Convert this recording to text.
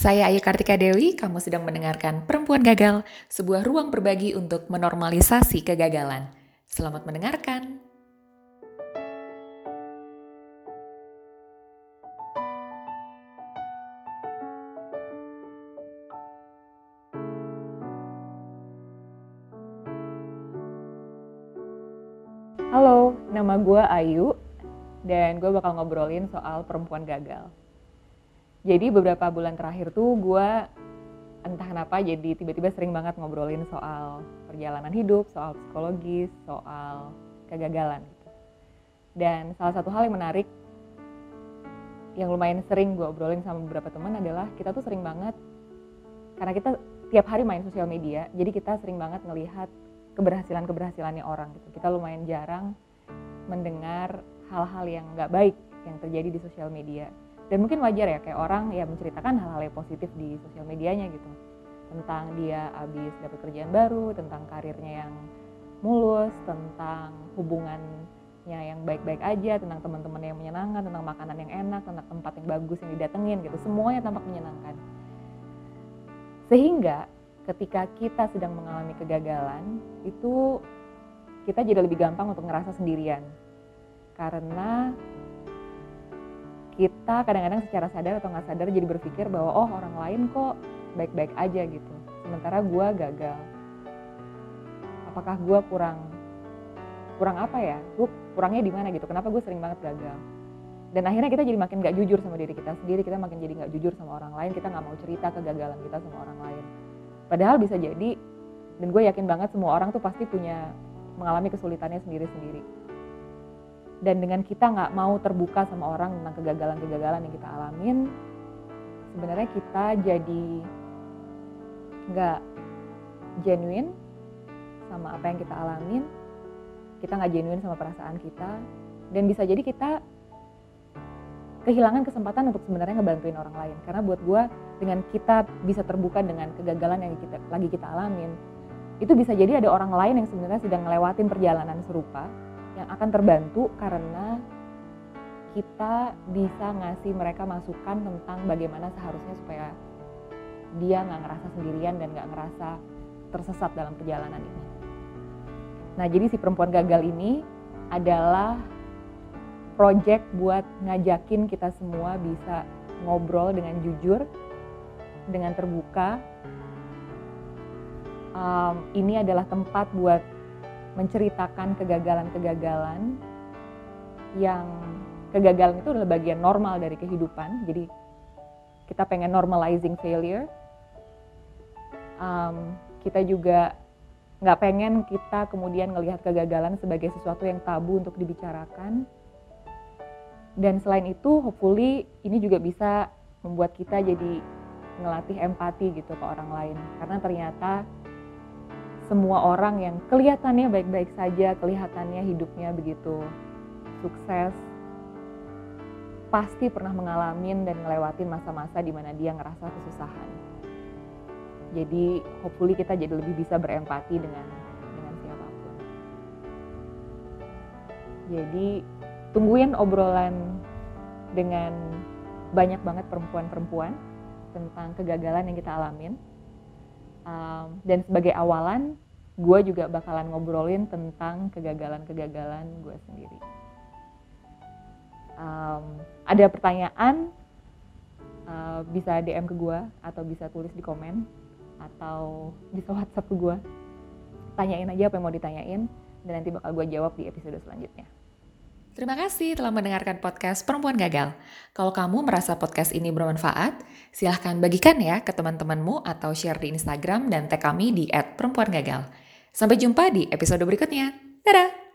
Saya Ayu Kartika Dewi, kamu sedang mendengarkan Perempuan Gagal, sebuah ruang berbagi untuk menormalisasi kegagalan. Selamat mendengarkan. Halo, nama gue Ayu, dan gue bakal ngobrolin soal perempuan gagal. Jadi beberapa bulan terakhir tuh gue entah kenapa jadi tiba-tiba sering banget ngobrolin soal perjalanan hidup, soal psikologis, soal kegagalan. Gitu. Dan salah satu hal yang menarik yang lumayan sering gue obrolin sama beberapa teman adalah kita tuh sering banget karena kita tiap hari main sosial media, jadi kita sering banget ngelihat keberhasilan-keberhasilannya orang gitu. Kita lumayan jarang mendengar hal-hal yang nggak baik yang terjadi di sosial media dan mungkin wajar ya kayak orang ya menceritakan hal-hal yang positif di sosial medianya gitu. Tentang dia habis dapat kerjaan baru tentang karirnya yang mulus tentang hubungannya yang baik-baik aja tentang teman-teman yang menyenangkan tentang makanan yang enak tentang tempat yang bagus yang didatengin gitu. Semuanya tampak menyenangkan. Sehingga ketika kita sedang mengalami kegagalan itu kita jadi lebih gampang untuk ngerasa sendirian. Karena kita kadang-kadang secara sadar atau nggak sadar jadi berpikir bahwa oh orang lain kok baik-baik aja gitu. Sementara gue gagal. Apakah gue kurang kurang apa ya? Gue kurangnya di mana gitu? Kenapa gue sering banget gagal? Dan akhirnya kita jadi makin gak jujur sama diri kita sendiri. Kita makin jadi gak jujur sama orang lain. Kita nggak mau cerita kegagalan kita sama orang lain. Padahal bisa jadi dan gue yakin banget semua orang tuh pasti punya mengalami kesulitannya sendiri-sendiri dan dengan kita nggak mau terbuka sama orang tentang kegagalan-kegagalan yang kita alamin sebenarnya kita jadi nggak genuine sama apa yang kita alamin. Kita nggak genuine sama perasaan kita. Dan bisa jadi kita kehilangan kesempatan untuk sebenarnya ngebantuin orang lain. Karena buat gue dengan kita bisa terbuka dengan kegagalan yang kita lagi kita alamin itu bisa jadi ada orang lain yang sebenarnya sedang ngelewatin perjalanan serupa yang akan terbantu karena kita bisa ngasih mereka masukan tentang bagaimana seharusnya supaya dia nggak ngerasa sendirian dan nggak ngerasa tersesat dalam perjalanan ini. Nah jadi si perempuan gagal ini adalah project buat ngajakin kita semua bisa ngobrol dengan jujur, dengan terbuka. Um, ini adalah tempat buat menceritakan kegagalan-kegagalan yang kegagalan itu adalah bagian normal dari kehidupan. Jadi kita pengen normalizing failure. Um, kita juga nggak pengen kita kemudian ngelihat kegagalan sebagai sesuatu yang tabu untuk dibicarakan. Dan selain itu, hopefully ini juga bisa membuat kita jadi ngelatih empati gitu ke orang lain. Karena ternyata semua orang yang kelihatannya baik-baik saja, kelihatannya hidupnya begitu sukses, pasti pernah mengalami dan ngelewatin masa-masa di mana dia ngerasa kesusahan. Jadi hopefully kita jadi lebih bisa berempati dengan dengan siapa pun. Jadi tungguin obrolan dengan banyak banget perempuan-perempuan tentang kegagalan yang kita alamin Um, dan sebagai awalan, gue juga bakalan ngobrolin tentang kegagalan-kegagalan gue sendiri. Um, ada pertanyaan, uh, bisa DM ke gue atau bisa tulis di komen atau bisa WhatsApp ke gue. Tanyain aja apa yang mau ditanyain dan nanti bakal gue jawab di episode selanjutnya. Terima kasih telah mendengarkan podcast Perempuan Gagal. Kalau kamu merasa podcast ini bermanfaat, silahkan bagikan ya ke teman-temanmu atau share di Instagram dan tag kami di @perempuangagal. Sampai jumpa di episode berikutnya. Dadah!